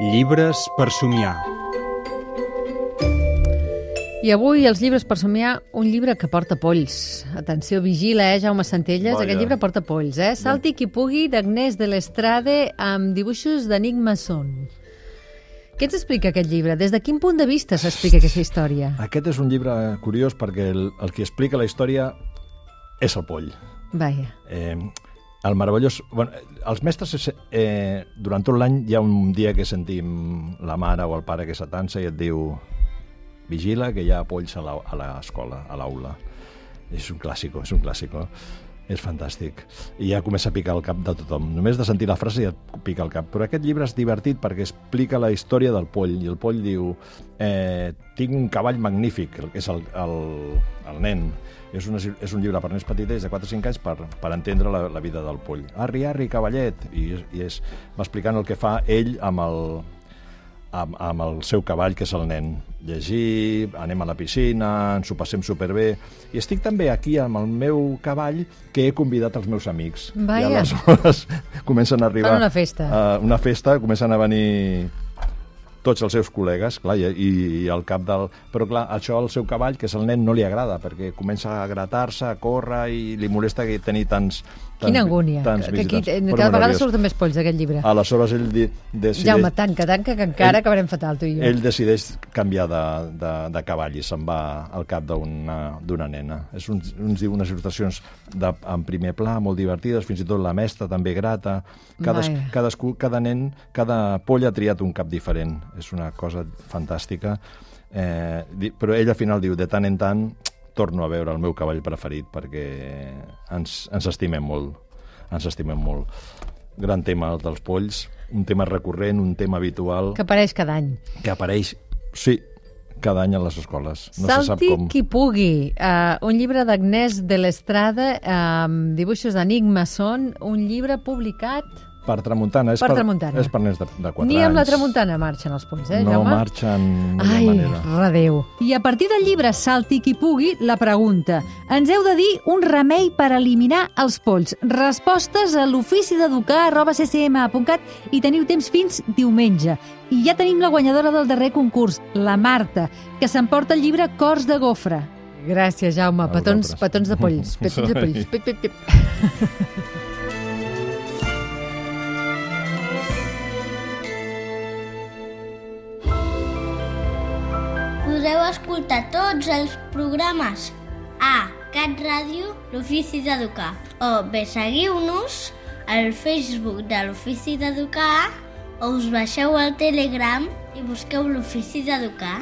Llibres per somiar. I avui els llibres per somiar, un llibre que porta polls. Atenció, vigila, eh, Jaume Centelles, Vaja. aquest llibre porta polls, eh? Salti qui pugui, d'Agnès de l'Estrade, amb dibuixos d'Anic Masson. Què ens explica aquest llibre? Des de quin punt de vista s'explica aquesta història? Aquest és un llibre curiós perquè el, el que explica la història és el poll. Vaja. Eh, el meravellós... Bueno, els mestres, eh, durant tot l'any hi ha un dia que sentim la mare o el pare que s'atansa i et diu vigila que hi ha polls a la- a l'escola, a l'aula. És un clàssic, és un clàssic. És fantàstic. I ja comença a picar el cap de tothom. Només de sentir la frase ja et pica el cap. Però aquest llibre és divertit perquè explica la història del poll. I el poll diu, eh, tinc un cavall magnífic, que és el, el, el nen. És, una, és un llibre per nens petitets de 4 o 5 anys per, per entendre la, la vida del poll. Arri, arri, cavallet! I, i és, va explicant el que fa ell amb el, amb, amb el seu cavall, que és el nen. Llegir, anem a la piscina, ens ho passem superbé. I estic també aquí amb el meu cavall, que he convidat els meus amics. Vaja. I aleshores comencen a arribar... Fan una festa. A una festa, comencen a venir tots els seus col·legues, clar, i, i, i al cap del... Però clar, això al seu cavall, que és el nen, no li agrada, perquè comença a gratar-se, a córrer, i li molesta que tenir tants... tants Quina angúnia. Tants Que aquí visitants. cada vegada nerviós. surten més polls d'aquest llibre. Aleshores ell di- decideix... Jaume, tanca, tanca, que encara Ell- acabarem fatal, tu i jo. Ell decideix canviar de, de, de cavall i se'n va al cap d'una nena. És un, uns, unes il·lustracions de, en primer pla, molt divertides, fins i tot la mestra també grata. Cades, cadascú, cada nen, cada poll ha triat un cap diferent. És una cosa fantàstica. Eh, però ell al final diu, de tant en tant torno a veure el meu cavall preferit perquè ens, ens estimem molt. Ens estimem molt. Gran tema el dels polls, un tema recurrent, un tema habitual Que apareix cada any. que apareix, sí, cada any a les escoles. No se sap Salti com... qui pugui. Uh, un llibre d'Agnès de l'Estrada amb dibuixos d'Anic Masson, un llibre publicat... Per tramuntana. És Per tramuntana. És per nens de, de 4 Ni anys. amb la tramuntana marxen els polls, eh, No Jaume? marxen de Ai, manera. redeu. I a partir del llibre Salti qui pugui, la pregunta. Ens heu de dir un remei per eliminar els polls. Respostes a l'ofici d'educar arroba ccm.cat i teniu temps fins diumenge. I ja tenim la guanyadora del darrer concurs, la Marta, que s'emporta el llibre Cors de Gofre. Gràcies, Jaume. Petons, petons de polls. Petons de polls. Pip, pip, pip. Podeu escoltar tots els programes a Cat Ràdio, l'Ofici d'Educar. O bé seguiu-nos al Facebook de l'Ofici d'Educar o us baixeu al Telegram i busqueu l'Ofici d'Educar.